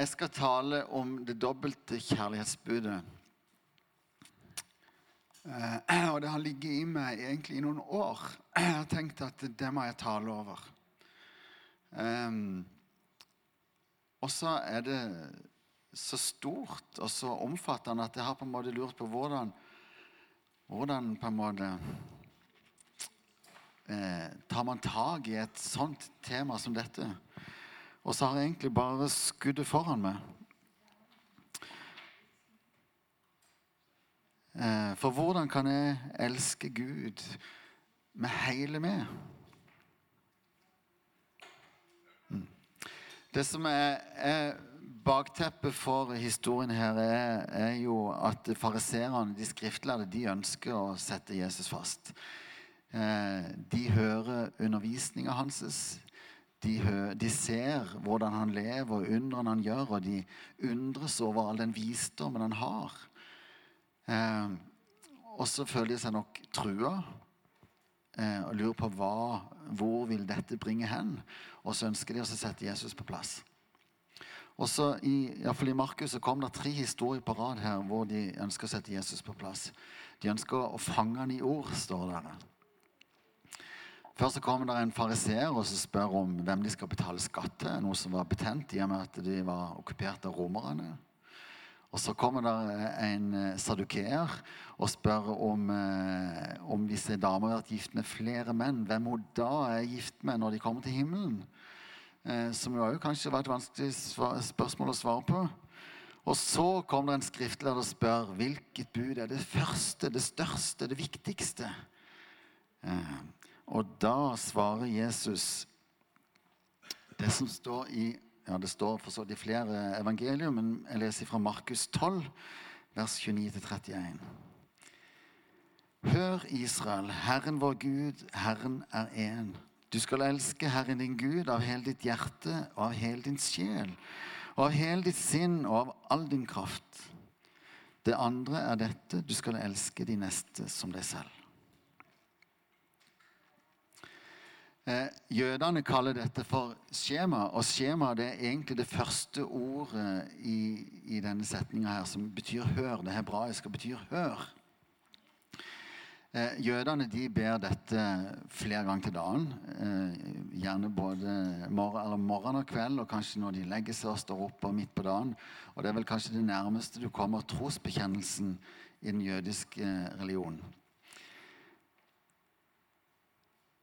Jeg skal tale om det dobbelte kjærlighetsbudet. Eh, og det har ligget i meg egentlig i noen år. Jeg har tenkt at det må jeg tale over. Og så er det så stort og så omfattende at jeg har på en måte lurt på hvordan, hvordan på en måte eh, tar man tak i et sånt tema som dette. Og så har jeg egentlig bare skuddet foran meg. Eh, for hvordan kan jeg elske Gud med hele meg? Mm. Det som er, er bakteppet for historien her, er, er jo at fariserene, de skriftlærde, de ønsker å sette Jesus fast. Eh, de hører undervisninga hans. De, de, ser hvordan han lever, og undrene han gjør, og de undres over all den visdommen han har. Eh, og så føler de seg nok trua eh, og lurer på hva, hvor vil dette bringe hen. Og så ønsker de å sette Jesus på plass. Og så I, i Markus kom det tre historier på rad her hvor de ønsker å sette Jesus på plass. De ønsker å fange han i ord, står det der. Først så kommer det en fariseer og spør om hvem de skal betale skatt til. Noe som var betent i og med at de var okkupert av romerne. Og Så kommer det en eh, sadukeer og spør om, om hvis disse damer har vært gift med flere menn. Hvem hun da er gift med når de kommer til himmelen. Eh, som jo kanskje var et vanskelig spørsmål å svare på. Og så kommer det en skriftlærer og spør hvilket bud er det første, det største, det viktigste. Og da svarer Jesus det som står i ja, Det står for så vidt i flere evangelier, men jeg leser fra Markus 12, vers 29-31. Hør, Israel, Herren vår Gud, Herren er én. Du skal elske Herren din Gud av hele ditt hjerte og av hele din sjel, og av hele ditt sinn og av all din kraft. Det andre er dette, du skal elske de neste som deg selv. Eh, jødene kaller dette for skjema, og skjema det er egentlig det første ordet i, i denne setninga her, som betyr hør. Det hebraiske betyr 'hør'. Eh, jødene de ber dette flere ganger til dagen. Eh, gjerne både morgen, morgen, og kveld, og kanskje når de legger seg og står opp og midt på dagen. Og Det er vel kanskje det nærmeste du kommer trosbekjennelsen i den jødiske religionen. Eh,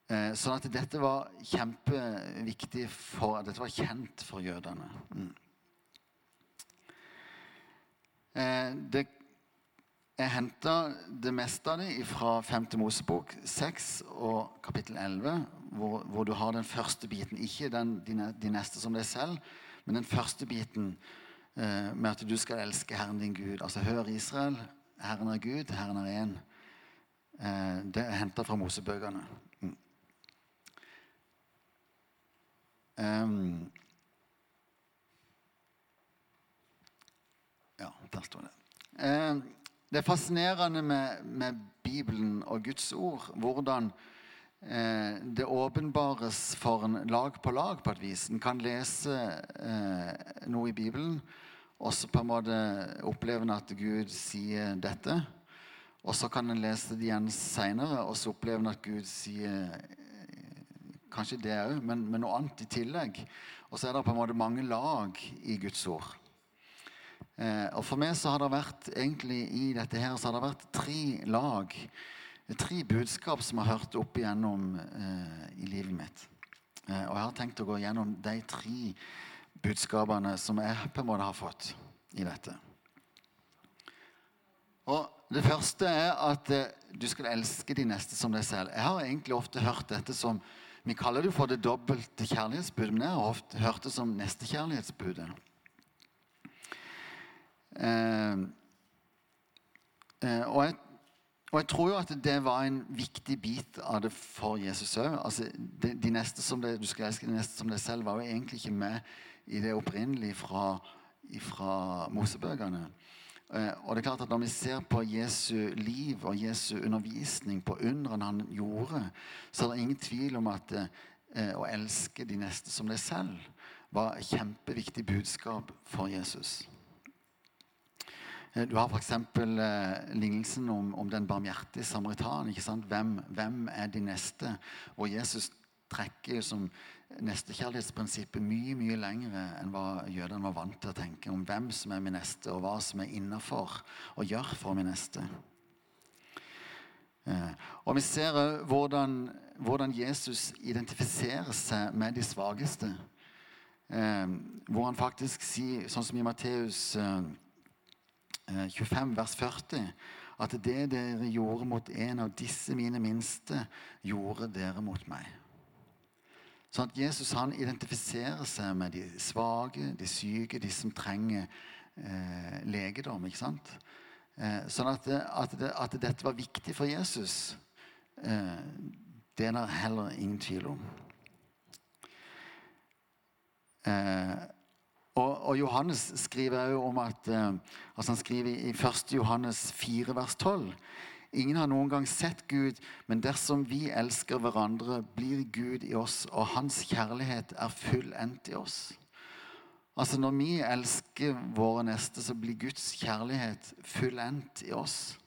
sånn at dette var kjempeviktig for Dette var kjent for jødene. Mm. Eh, det, jeg henta det meste av det fra 5. Mosebok 6 og kapittel 11, hvor, hvor, du har den første biten. Ikke den, de, neste som deg selv, men den første biten eh, med at du skal elske Herren din Gud. Altså hør Israel, Herren er Gud, Herren er én. Eh, det er henta fra Mosebøkene. Um, ja, der står det. Um, det er fascinerende med, med, Bibelen og Guds ord hvordan eh, det åpenbares for en lag på lag på et vis. En kan lese eh, noe i Bibelen, og så på en måte oppleve at Gud sier dette. Og så kan en lese det igjen seinere, og så oppleve at Gud sier Kanskje det òg, men, men, noe annet i tillegg. Og så er det på en måte mange lag i Guds ord. Eh, og For meg så har det vært egentlig i dette her, så har det vært tre lag. Tre budskap som jeg har hørt opp igjennom eh, i livet mitt. Eh, og jeg har tenkt å gå gjennom de tre budskapene som jeg på en måte har fått i dette. Og Det første er at eh, du skal elske de neste som deg selv. Jeg har egentlig ofte hørt dette som vi kaller det for det dobbelte kjærlighetsbudet, men jeg har ofte hørt det som nestekjærlighetsbudet. Eh, eh, og, jeg, og jeg tror jo at det var en viktig bit av det for Jesus òg. Altså, de, de neste som det, du skal elske de neste som deg selv, var jo egentlig ikke med i det opprinnelige fra, fra Mosebøkene. Eh, og det er klart at Når vi ser på Jesu liv og Jesu undervisning, på undrene han gjorde, så er det ingen tvil om at eh, å elske de neste som deg selv var et kjempeviktig budskap for Jesus. Du har f.eks. Eh, lignelsen om, om, den barmhjertige samaritan. Hvem, hvem er de neste? Og Jesus trekker som nestekjærlighetsprinsippet mye mye lengre enn hva jødene var vant til å tenke om hvem som er min neste, og hva som er innafor å gjøre for min neste. Eh, og Vi ser hvordan, hvordan Jesus identifiserer seg med de svakeste. Eh, hvor han faktisk sier, sånn som i Matteus 25, vers 40, at det dere gjorde mot en av disse mine minste, gjorde dere mot meg. Sånn at Jesus han identifiserer seg med de svake, de syke, de som trenger eh, legedom. ikke sant? Eh, sånn at, at, at, dette var viktig for Jesus, eh, det er det heller ingen tvil om. Eh, og, og, Johannes skriver jo om at eh, altså Han skriver i 1. Johannes 4, vers 12 Ingen har noen gang sett Gud, men dersom vi elsker hverandre, blir Gud i oss, og hans kjærlighet er fullendt i oss. Altså Når vi elsker våre neste, så blir Guds kjærlighet fullendt i oss.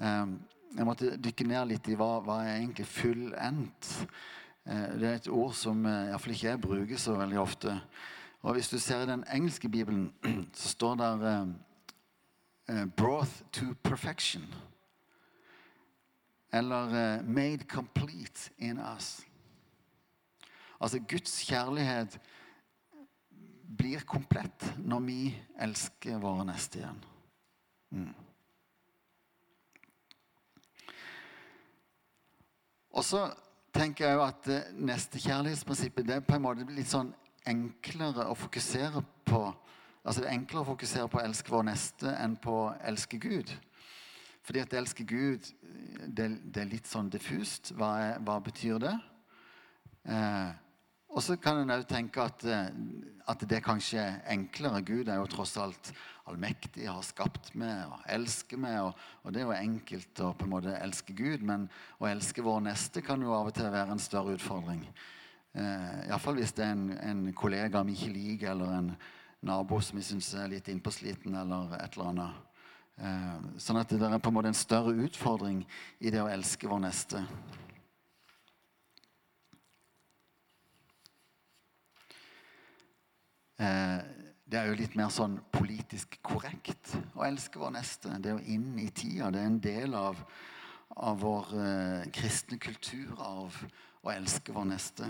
Um, jeg måtte dykke ned litt i hva, hva er egentlig fullendt. Uh, det er et ord som uh, iallfall ikke jeg bruker så veldig ofte. Og Hvis du ser i den engelske bibelen, så står der uh, 'brought to perfection'. Eller uh, 'made complete in us'. Altså Guds kjærlighet blir komplett når vi elsker våre neste igjen. Mm. Og så tenker jeg jo at nestekjærlighetsprinsippet det er på en måte litt sånn enklere å fokusere på altså det er enklere å fokusere på å elske vår neste enn på å elske Gud. Fordi at elske Gud, det, det, er litt sånn diffust. Hva, er, hva betyr det? Eh, og så kan en òg tenke at, eh, at, det kanskje er enklere. Gud er jo tross alt allmektig, har skapt meg og elsker meg. Og, og, det er jo enkelt å på en måte elske Gud, men å elske vår neste kan jo av og til være en større utfordring. Eh, Iallfall hvis det er en, en kollega vi ikke liker, eller en nabo som vi syns er litt innpåsliten, eller et eller annet. Eh, sånn at det er på en måte en større utfordring i det å elske vår neste. Eh, det er jo litt mer sånn politisk korrekt å elske vår neste. Det er jo inn i tida. Det er en del av, av vår eh, kristne kulturarv å elske vår neste.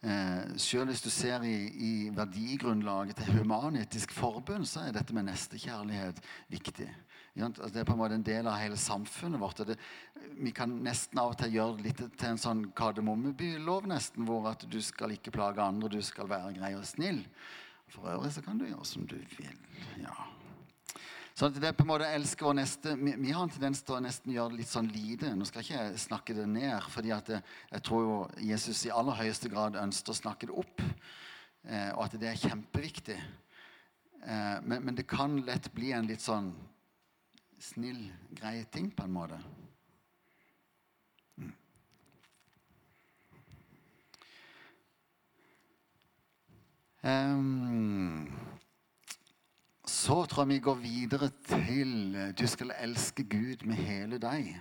Eh, selv hvis du ser i, i verdigrunnlaget til Human-Etisk Forbund, så er dette med nestekjærlighet viktig. Altså, det er på en måte en del av hele samfunnet vårt. Det, vi kan nesten av og til gjøre det litt til en sånn kardemommebylov, nesten, hvor at du skal ikke plage andre, du skal være grei og snill. For øvrig så kan du gjøre som du vil. ja. Så det er på en måte å elske vår neste vi, vi, har en tendens til å nesten gjøre det litt sånn lite. Nå skal ikke jeg snakke det ned, fordi at jeg, jeg tror jo Jesus i aller høyeste grad ønsker å snakke det opp. Eh, og at det er kjempeviktig. Eh, men, men, det kan lett bli en litt sånn snill, grei ting, på en måte. Mm. Um, så tror jeg vi går videre til eh, du skal elske Gud med hele deg.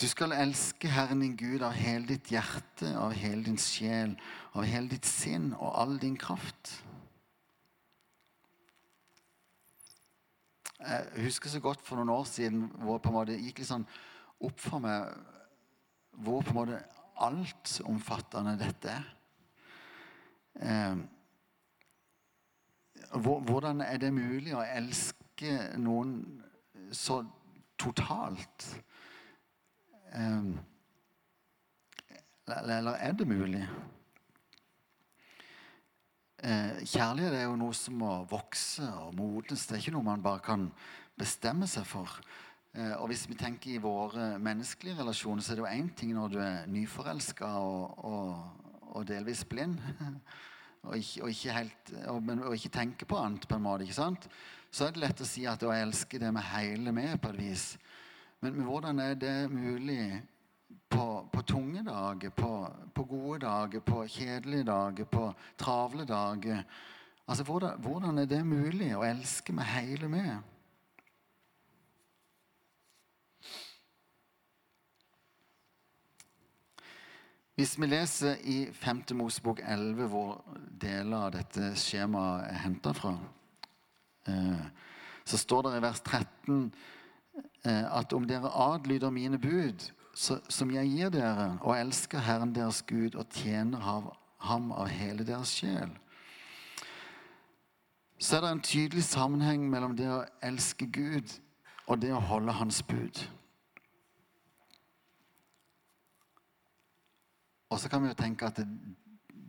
Du skal elske Herren din Gud av hele ditt hjerte, av hele din sjel, av hele ditt sinn og all din kraft. Jeg husker så godt for noen år siden hvor på en måte gikk litt sånn opp for meg hvor på en måte altomfattende dette er. Eh, hvordan er det mulig å elske noen så totalt? Eh, eller er det mulig? Eh, kjærlighet er jo noe som må vokse og modnes. Det er ikke noe man bare kan bestemme seg for. Eh, og hvis vi tenker i våre menneskelige relasjoner, så er det jo én ting når du er nyforelska og, og, og, delvis blind. Og ikke, og, ikke helt, ikke, tenker på annet, på en måte. ikke sant? Så er det lett å si at å elske det med hele meg', på et vis. Men, men hvordan er det mulig på, på tunge dager, på, på, gode dager, på kjedelige dager, på travle dager? Altså, hvordan, hvordan er det mulig å elske med hele med? Hvis vi leser i 5. Mosebok 11, hvor deler av dette skjemaet er henta fra, eh, så står det i vers 13 eh, at om dere adlyder mine bud, som jeg gir dere, og elsker Herren deres Gud og tjener ham av hele deres sjel, så er det en tydelig sammenheng mellom det å elske Gud og det å holde Hans bud. Og så kan vi jo tenke at det,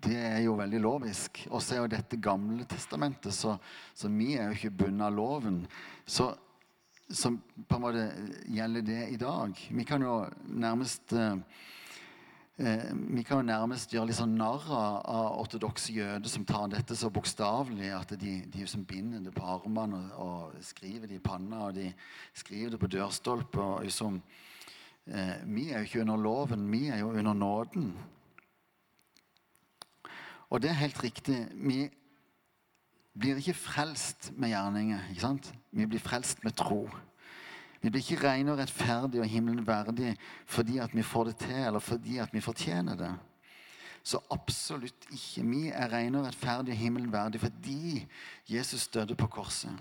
det er jo veldig lovisk. Og så er jo dette Gamle testamentet, så, så vi er jo ikke bundet av loven. Så, så, på en måte gjelder det i dag. Vi kan jo nærmest eh, eh vi kan jo nærmest gjøre litt sånn narr av ortodokse jøder som tar dette så bokstavelig at de, de som binder det på armene og, og, skriver det i panna og de skriver det på dørstolper. eh, Vi er jo ikke under loven, vi er jo under nåden. Og det er helt riktig. Vi blir ikke frelst med gjerninger. ikke sant? Vi blir frelst med tro. Vi blir ikke rene og rettferdige og himmelen verdig fordi at vi får det til, eller fordi at vi fortjener det. Så absolutt ikke. Vi er rene og rettferdige og himmelen verdig fordi Jesus døde på korset.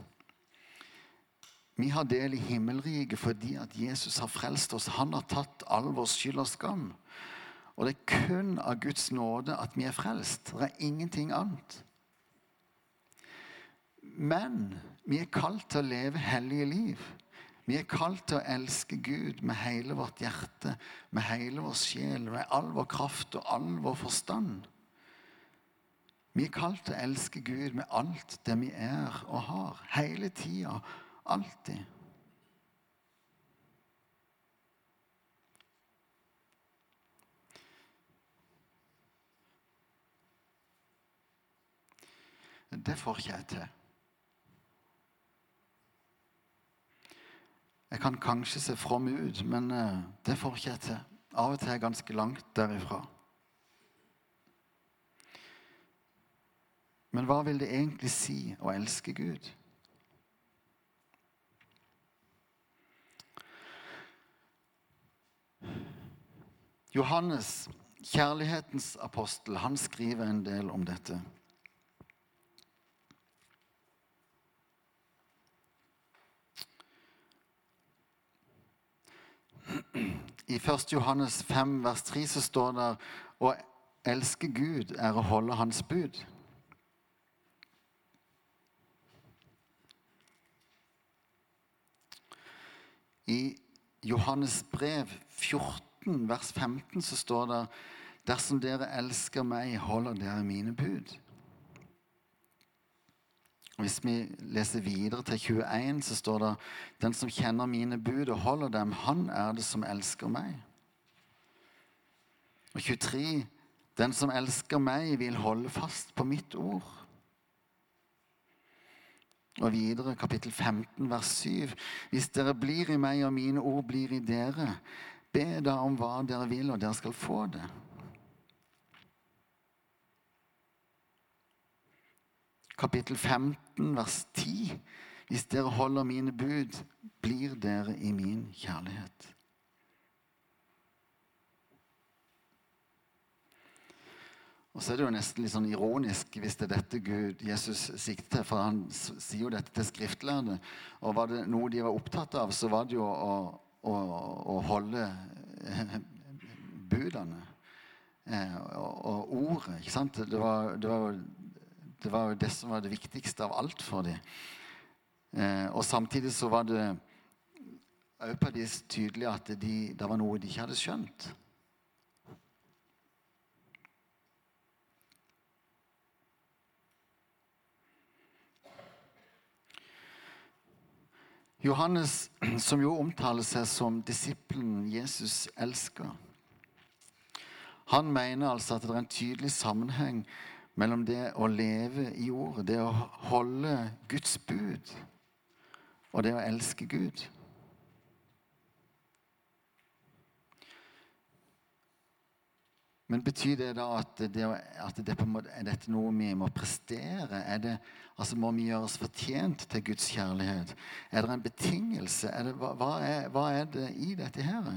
Vi har del i himmelriket fordi at Jesus har frelst oss. Han har tatt all vår skyld og skam. Og det er kun av Guds nåde at vi er frelst. Det er ingenting annet. Men vi er kalt til å leve hellige liv. Vi er kalt til å elske Gud med hele vårt hjerte, med hele vår sjel, med all vår kraft og all vår forstand. Vi er kalt til å elske Gud med alt det vi er og har. Hele tida. Alltid. Det får ikke jeg til. Jeg kan kanskje se from ut, men eh, det får ikke jeg til. Av og til er jeg ganske langt derifra. Men hva vil det egentlig si å elske Gud? Johannes, kjærlighetens apostel, han skriver en del om dette. I 1. Johannes 5, vers 3 så står det å elske Gud er å holde Hans bud. I Johannes brev 14, vers 15, så står det Dersom dere elsker meg, holder dere mine bud. Hvis vi leser videre til 21, så står det Den som kjenner mine bud og holder dem, han er det som elsker meg. Og 23. Den som elsker meg, vil holde fast på mitt ord. Og videre, kapittel 15, vers 7. Hvis dere blir i meg, og mine ord blir i dere, be da om hva dere vil, og dere skal få det. Kapittel 15, vers 10. Hvis dere holder mine bud, blir dere i min kjærlighet. Og så er det jo nesten litt sånn ironisk hvis det er dette Gud, Jesus sikter til. For han sier jo dette til skriftlærde. Og var det noe de var opptatt av, så var det jo å, å, å holde budene. Eh, og, ordet. ikke sant? Det var, var det var jo det som var det viktigste av alt for dem. Eh, og samtidig så var det òg på dem tydelig at de, det var noe de ikke hadde skjønt. Johannes, som jo omtaler seg som disippelen Jesus elsker, han mener altså at det er en tydelig sammenheng mellom det å leve i jord, det å holde Guds bud, og det å elske Gud. Men betyr det da at, det, at det måte, er dette noe vi må prestere? Det, altså Må vi gjøres fortjent til Guds kjærlighet? Er det en betingelse? Er det, hva, hva, er, hva, er, det i dette her?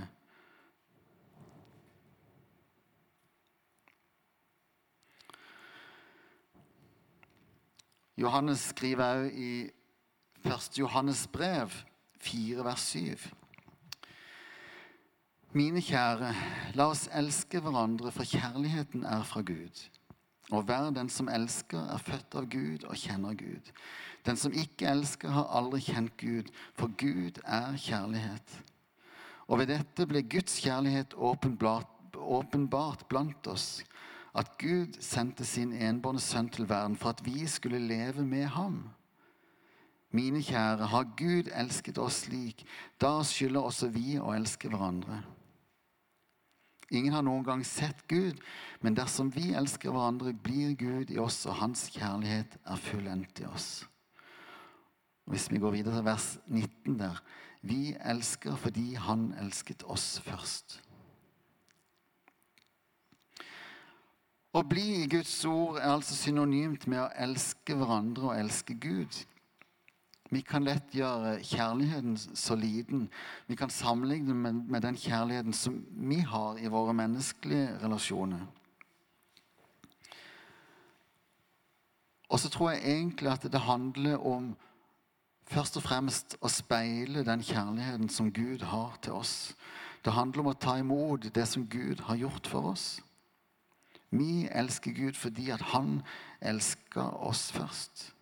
Johannes skriver òg i 1. Johannes brev 4, vers 7. Mine kjære, la oss elske hverandre, for kjærligheten er fra Gud. Og hver den som elsker, er født av Gud og kjenner Gud. Den som ikke elsker, har aldri kjent Gud, for Gud er kjærlighet. Og ved dette ble Guds kjærlighet åpenbart, åpenbart blant oss, at Gud sendte sin enbårne sønn til verden for at vi skulle leve med ham. Mine kjære, har Gud elsket oss slik, da skylder også vi å elske hverandre. Ingen har noen gang sett Gud, men dersom vi elsker hverandre, blir Gud i oss, og hans kjærlighet er fullendt i oss. Hvis vi går videre til vers 19 der Vi elsker fordi Han elsket oss først. Å bli i Guds ord er altså synonymt med å elske hverandre og elske Gud. Vi kan lett gjøre kjærligheten så liten. Vi kan sammenligne den med, den kjærligheten som vi har i våre menneskelige relasjoner. Og så tror jeg egentlig at det handler om først og fremst å speile den kjærligheten som Gud har til oss. Det handler om å ta imot det som Gud har gjort for oss. Vi elsker Gud fordi at han elsker oss først.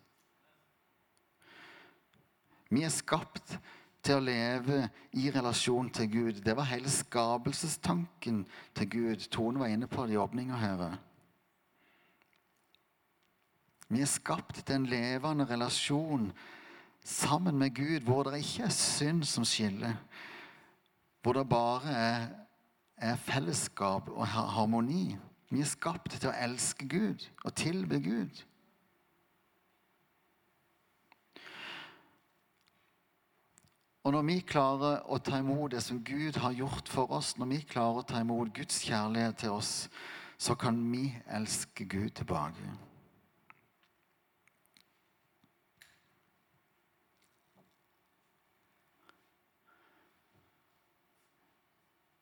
Vi er skapt til å leve i relasjon til Gud. Det var hele skapelsestanken til Gud. Tone var inne på det i åpninga her. Vi er skapt til en levende relasjon sammen med Gud, hvor det ikke er synd som skiller. Hvor det bare er, er fellesskap og harmoni. Vi er skapt til å elske Gud og tilbe Gud. Og når vi klarer å ta imot det som Gud har gjort for oss, når vi klarer å ta imot Guds kjærlighet til oss, så kan vi elske Gud tilbake.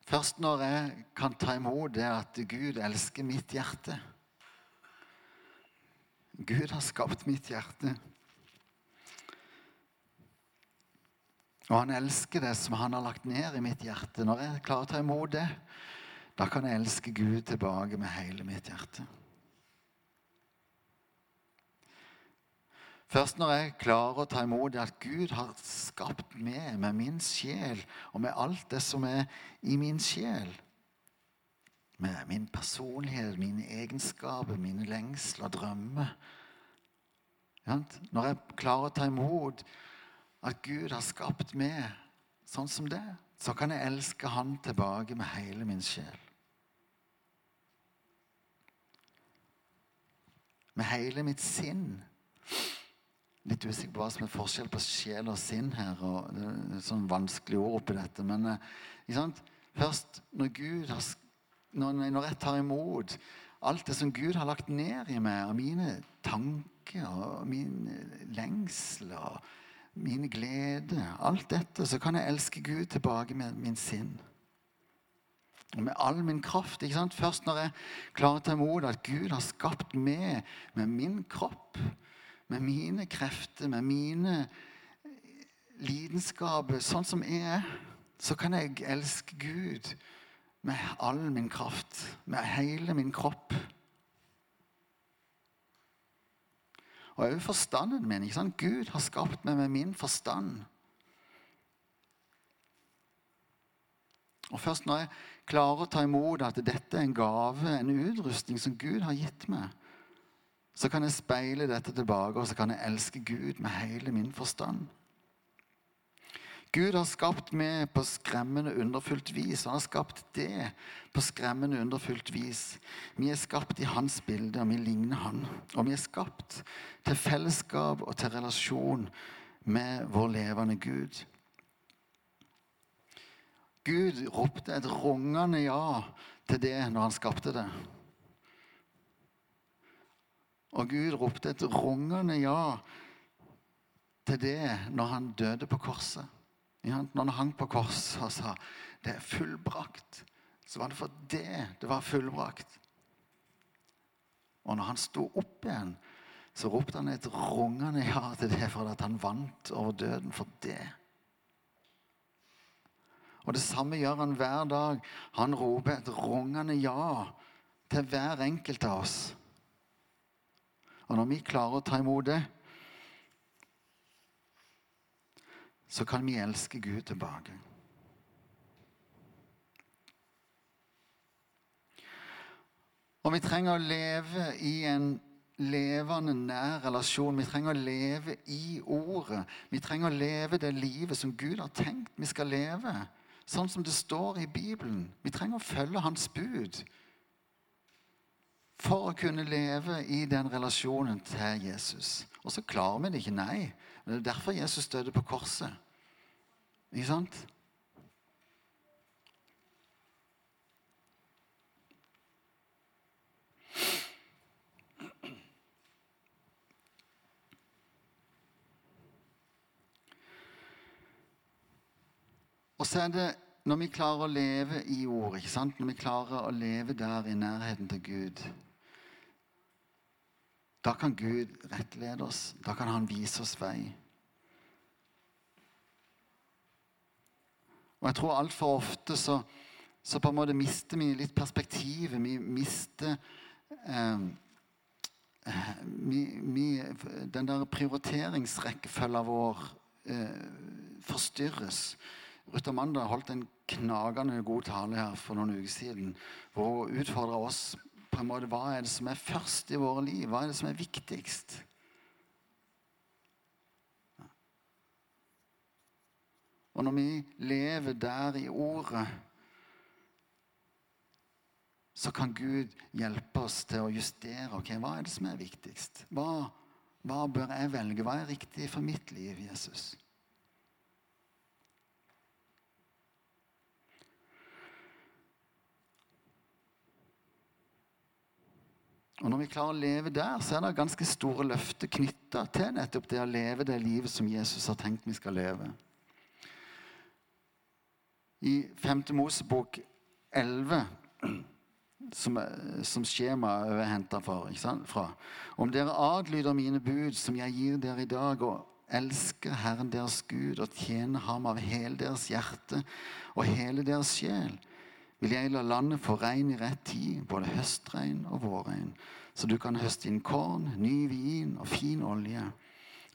Først når jeg kan ta imot det at Gud elsker mitt hjerte Gud har skapt mitt hjerte. Og han elsker det som han har lagt ned i mitt hjerte. Når jeg klarer å ta imot det, da kan jeg elske Gud tilbake med hele mitt hjerte. Først når jeg klarer å ta imot at Gud har skapt meg med min sjel, og med alt det som er i min sjel, med min personlighet, mine egenskaper, mine lengsler, drømmer Når jeg klarer å ta imot at Gud har skapt meg sånn som det, så kan jeg elske Han tilbake med hele min sjel. Med hele mitt sinn. Litt usikker på hva som er forskjell på sjel og sinn her. og Det er sånn vanskelig ord oppi dette. Men eh, først når Gud har, når jeg tar imot alt det som Gud har lagt ned i meg, av mine tanker og min lengsel og min glede, alt dette, så kan jeg elske Gud tilbake med min sinn. Og med all min kraft. ikke sant? Først når jeg klarer å ta imot at Gud har skapt meg med min kropp, med mine krefter, med mine lidenskaper, sånn som jeg er, så kan jeg elske Gud med all min kraft, med hele min kropp. Og òg forstanden min. ikke sant? Gud har skapt meg med min forstand. Og Først når jeg klarer å ta imot at dette er en gave, en utrustning som Gud har gitt meg, så kan jeg speile dette tilbake, og så kan jeg elske Gud med hele min forstand. Gud har skapt meg på skremmende underfullt vis. Han har skapt det på skremmende underfullt vis. Vi er skapt i hans bilde, og vi ligner han. Og vi er skapt til fellesskap og til relasjon med vår levende Gud. Gud ropte et rungende ja til det når han skapte det. Og Gud ropte et rungende ja til det når han døde på korset. Når han hang på korset og sa 'det er fullbrakt', så var det for det det var fullbrakt. Og når han sto opp igjen, så ropte han et rungende ja til det for at han vant over døden for det. Og det samme gjør han hver dag. Han roper et rungende ja til hver enkelt av oss. Og når vi klarer å ta imot det, så kan vi elske Gud tilbake. Og vi trenger å leve i en levende, nær relasjon. Vi trenger å leve i Ordet. Vi trenger å leve det livet som Gud har tenkt vi skal leve. Sånn som det står i Bibelen. Vi trenger å følge Hans bud for å kunne leve i den relasjonen til Jesus. Og så klarer vi det ikke, nei. Det er derfor Jesus døde på korset. Ikke sant? Og så er det når vi klarer å leve i ordet, ikke sant? når vi klarer å leve der i nærheten til Gud Da kan Gud rettlede oss. Da kan Han vise oss vei. Og jeg tror altfor ofte så, så, på en måte mister vi litt perspektivet. Vi mister eh, vi, vi, Den der prioriteringsrekkefølgen vår eh, forstyrres. Ruth Amanda holdt en knagende god tale her for noen uker siden. Hvor hun utfordra oss på en måte, hva er det som er først i våre liv. Hva er det som er viktigst? Og når vi lever der i ordet, så kan Gud hjelpe oss til å justere. ok, Hva er det som er viktigst? Hva, hva bør jeg velge? Hva er riktig for mitt liv, Jesus? Og Når vi klarer å leve der, så er det ganske store løfter knytta til nettopp det å leve det livet som Jesus har tenkt vi skal leve. I 5. Mosebok 11, som, som skjemaet er henta fra Om dere adlyder mine bud, som jeg gir dere i dag, og elsker Herren deres Gud og tjener Ham av hele deres hjerte og hele deres sjel, vil jeg la landet få regn i rett tid, både høstregn og vårregn, så du kan høste inn korn, ny vin og fin olje.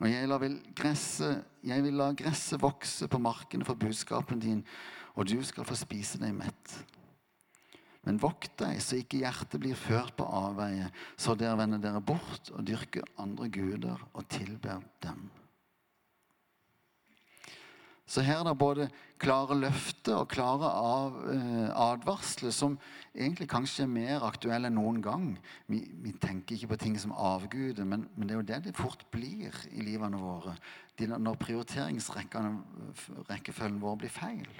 Og jeg, vil, gresse, jeg vil la gresset vokse på markene for budskapen din, og du skal få spise deg mett. Men vokt deg så ikke hjertet blir ført på avveie, så dere vender dere bort og dyrker andre guder og tilber dem. Så her er det både klare løfter og klare av, eh, advarsler som egentlig kanskje er mer aktuelle enn noen gang. Vi, vi tenker ikke på ting som avguder, men, men, det er jo det det fort blir i livene våre. De, når prioriteringsrekkefølgen vår blir feil.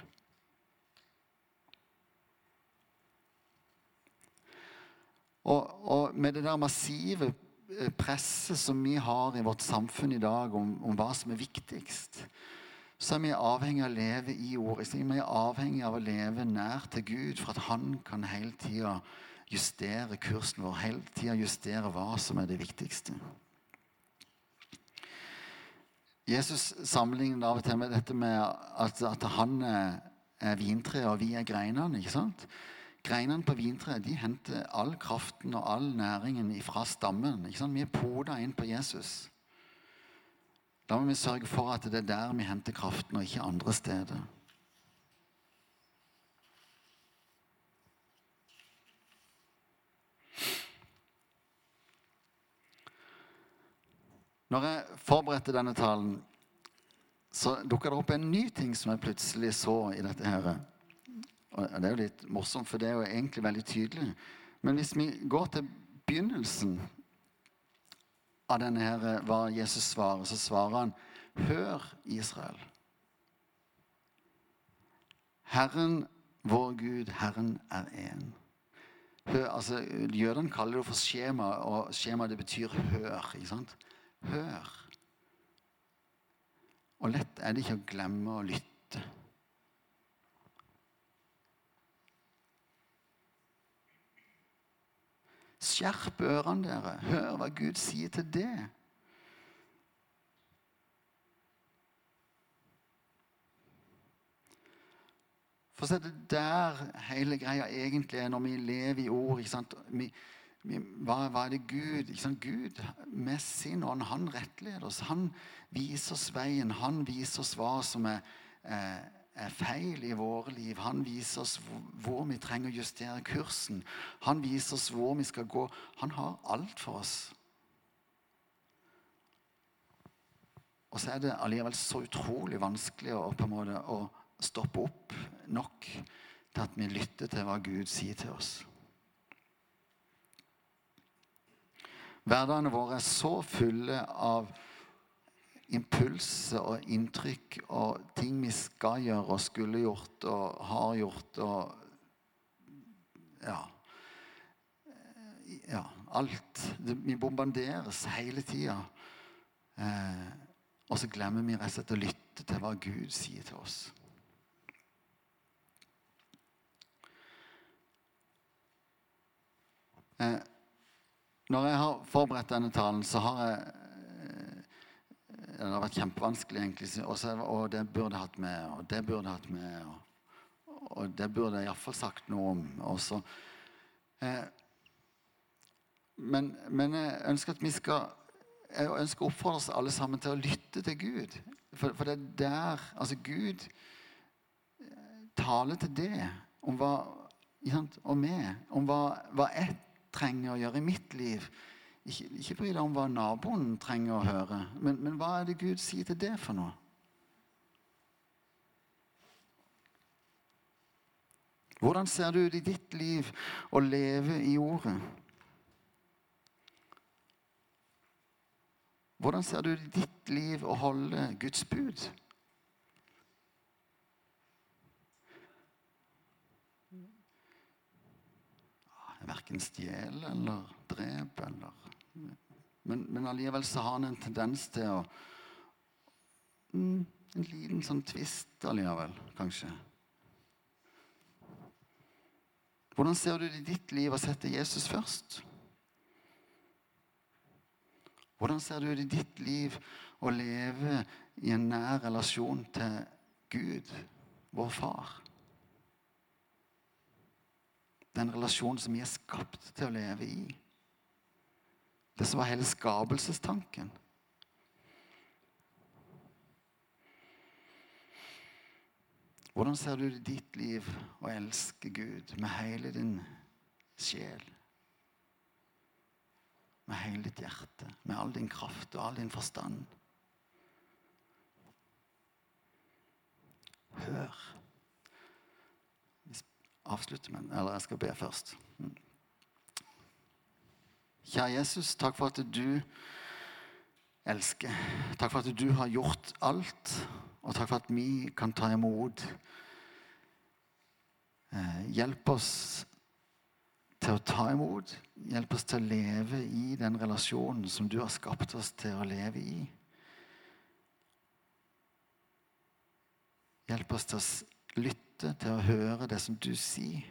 Og, og, med det der massive eh, presset som vi har i vårt samfunn i dag om, om hva som er viktigst, så er vi avhengig av å leve i ordet. Så er avhengig av å leve nær til Gud for at Han kan hele tida justere kursen vår, hele tida justere hva som er det viktigste. Jesus sammenligner av og til med dette med at, at han er vintreet og vi er greinene. ikke sant? Greinene på vintreet de henter all kraften og all næringen fra stammen. ikke sant? Vi er poda inn på Jesus. Da må vi sørge for at det er der vi henter kraften, og ikke andre steder. Når jeg forberedte denne talen, så dukka det opp en ny ting som jeg plutselig så i dette. her. Og Det er jo litt morsomt, for det er jo egentlig veldig tydelig. Men hvis vi går til begynnelsen av denne her, eh, hva Jesus svarer, så svarer han Hør, Israel. Herren, vår Gud, Herren er én. Altså, Jødene kaller det for skjema, og skjema det betyr hør. ikke sant? Hør. Og lett er det ikke å glemme å lytte. Skjerp ørene dere. Hør hva Gud sier til det. For så er det der hele greia egentlig er, når vi lever i ord. ikke sant? Vi, vi, hva, hva, er det Gud ikke sant? Gud med sin ånd, han rettleder oss. Han viser oss veien. Han viser oss hva som er, er feil i våre liv. Han viser oss hvor, vi trenger å justere kursen. Han viser oss hvor vi skal gå. Han har alt for oss. Og så er det allikevel så utrolig vanskelig å, måte, å stoppe opp nok til at vi lytter til hva Gud sier til oss. Hverdagene våre er så fulle av impulser og inntrykk og ting vi skal gjøre og skulle gjort og har gjort og Ja. ja alt. Vi bombarderes hele tida. Eh, og så glemmer vi rett og slett å lytte til hva Gud sier til oss. Eh, når jeg har forberedt denne talen, så har jeg Det har vært kjempevanskelig, egentlig. Også, og det burde jeg hatt med, og det burde jeg hatt med. Og, og det burde jeg iallfall sagt noe om. Også. Eh, men, men, jeg ønsker at vi skal jeg ønsker å oppfordre oss alle sammen til å lytte til Gud. For, for det er der Altså, Gud taler til det om hva og meg, om hva, hva jeg trenger å gjøre i mitt liv. Ikke, ikke bry deg om hva naboen trenger å høre, men, men hva er det Gud sier til det for noe? Hvordan ser det ut i ditt liv å leve i Ordet? Hvordan ser det ut i ditt liv å holde Guds bud? Verken stjele eller drepe eller men, men allikevel så har han en tendens til å mm, En liten sånn tvist allikevel, kanskje. Hvordan ser du det i ditt liv å sette Jesus først? Hvordan ser du det i ditt liv å leve i en nær relasjon til Gud, vår far? Den relasjonen som vi er skapt til å leve i. Det som var hele skapelsestanken. Hvordan ser du det i ditt liv å elske Gud med hele din sjel? Med hele ditt hjerte, med all din kraft og all din forstand? Hør avslutte med Eller jeg skal be først. Mm. Kjære Jesus, takk for at du elsker. Takk for at du har gjort alt, og takk for at vi kan ta imot. Eh, hjelp oss til å ta imot. Hjelp oss til å leve i den relasjonen som du har skapt oss til å leve i. Hjelp oss til å lytte, til å høre det som du sier.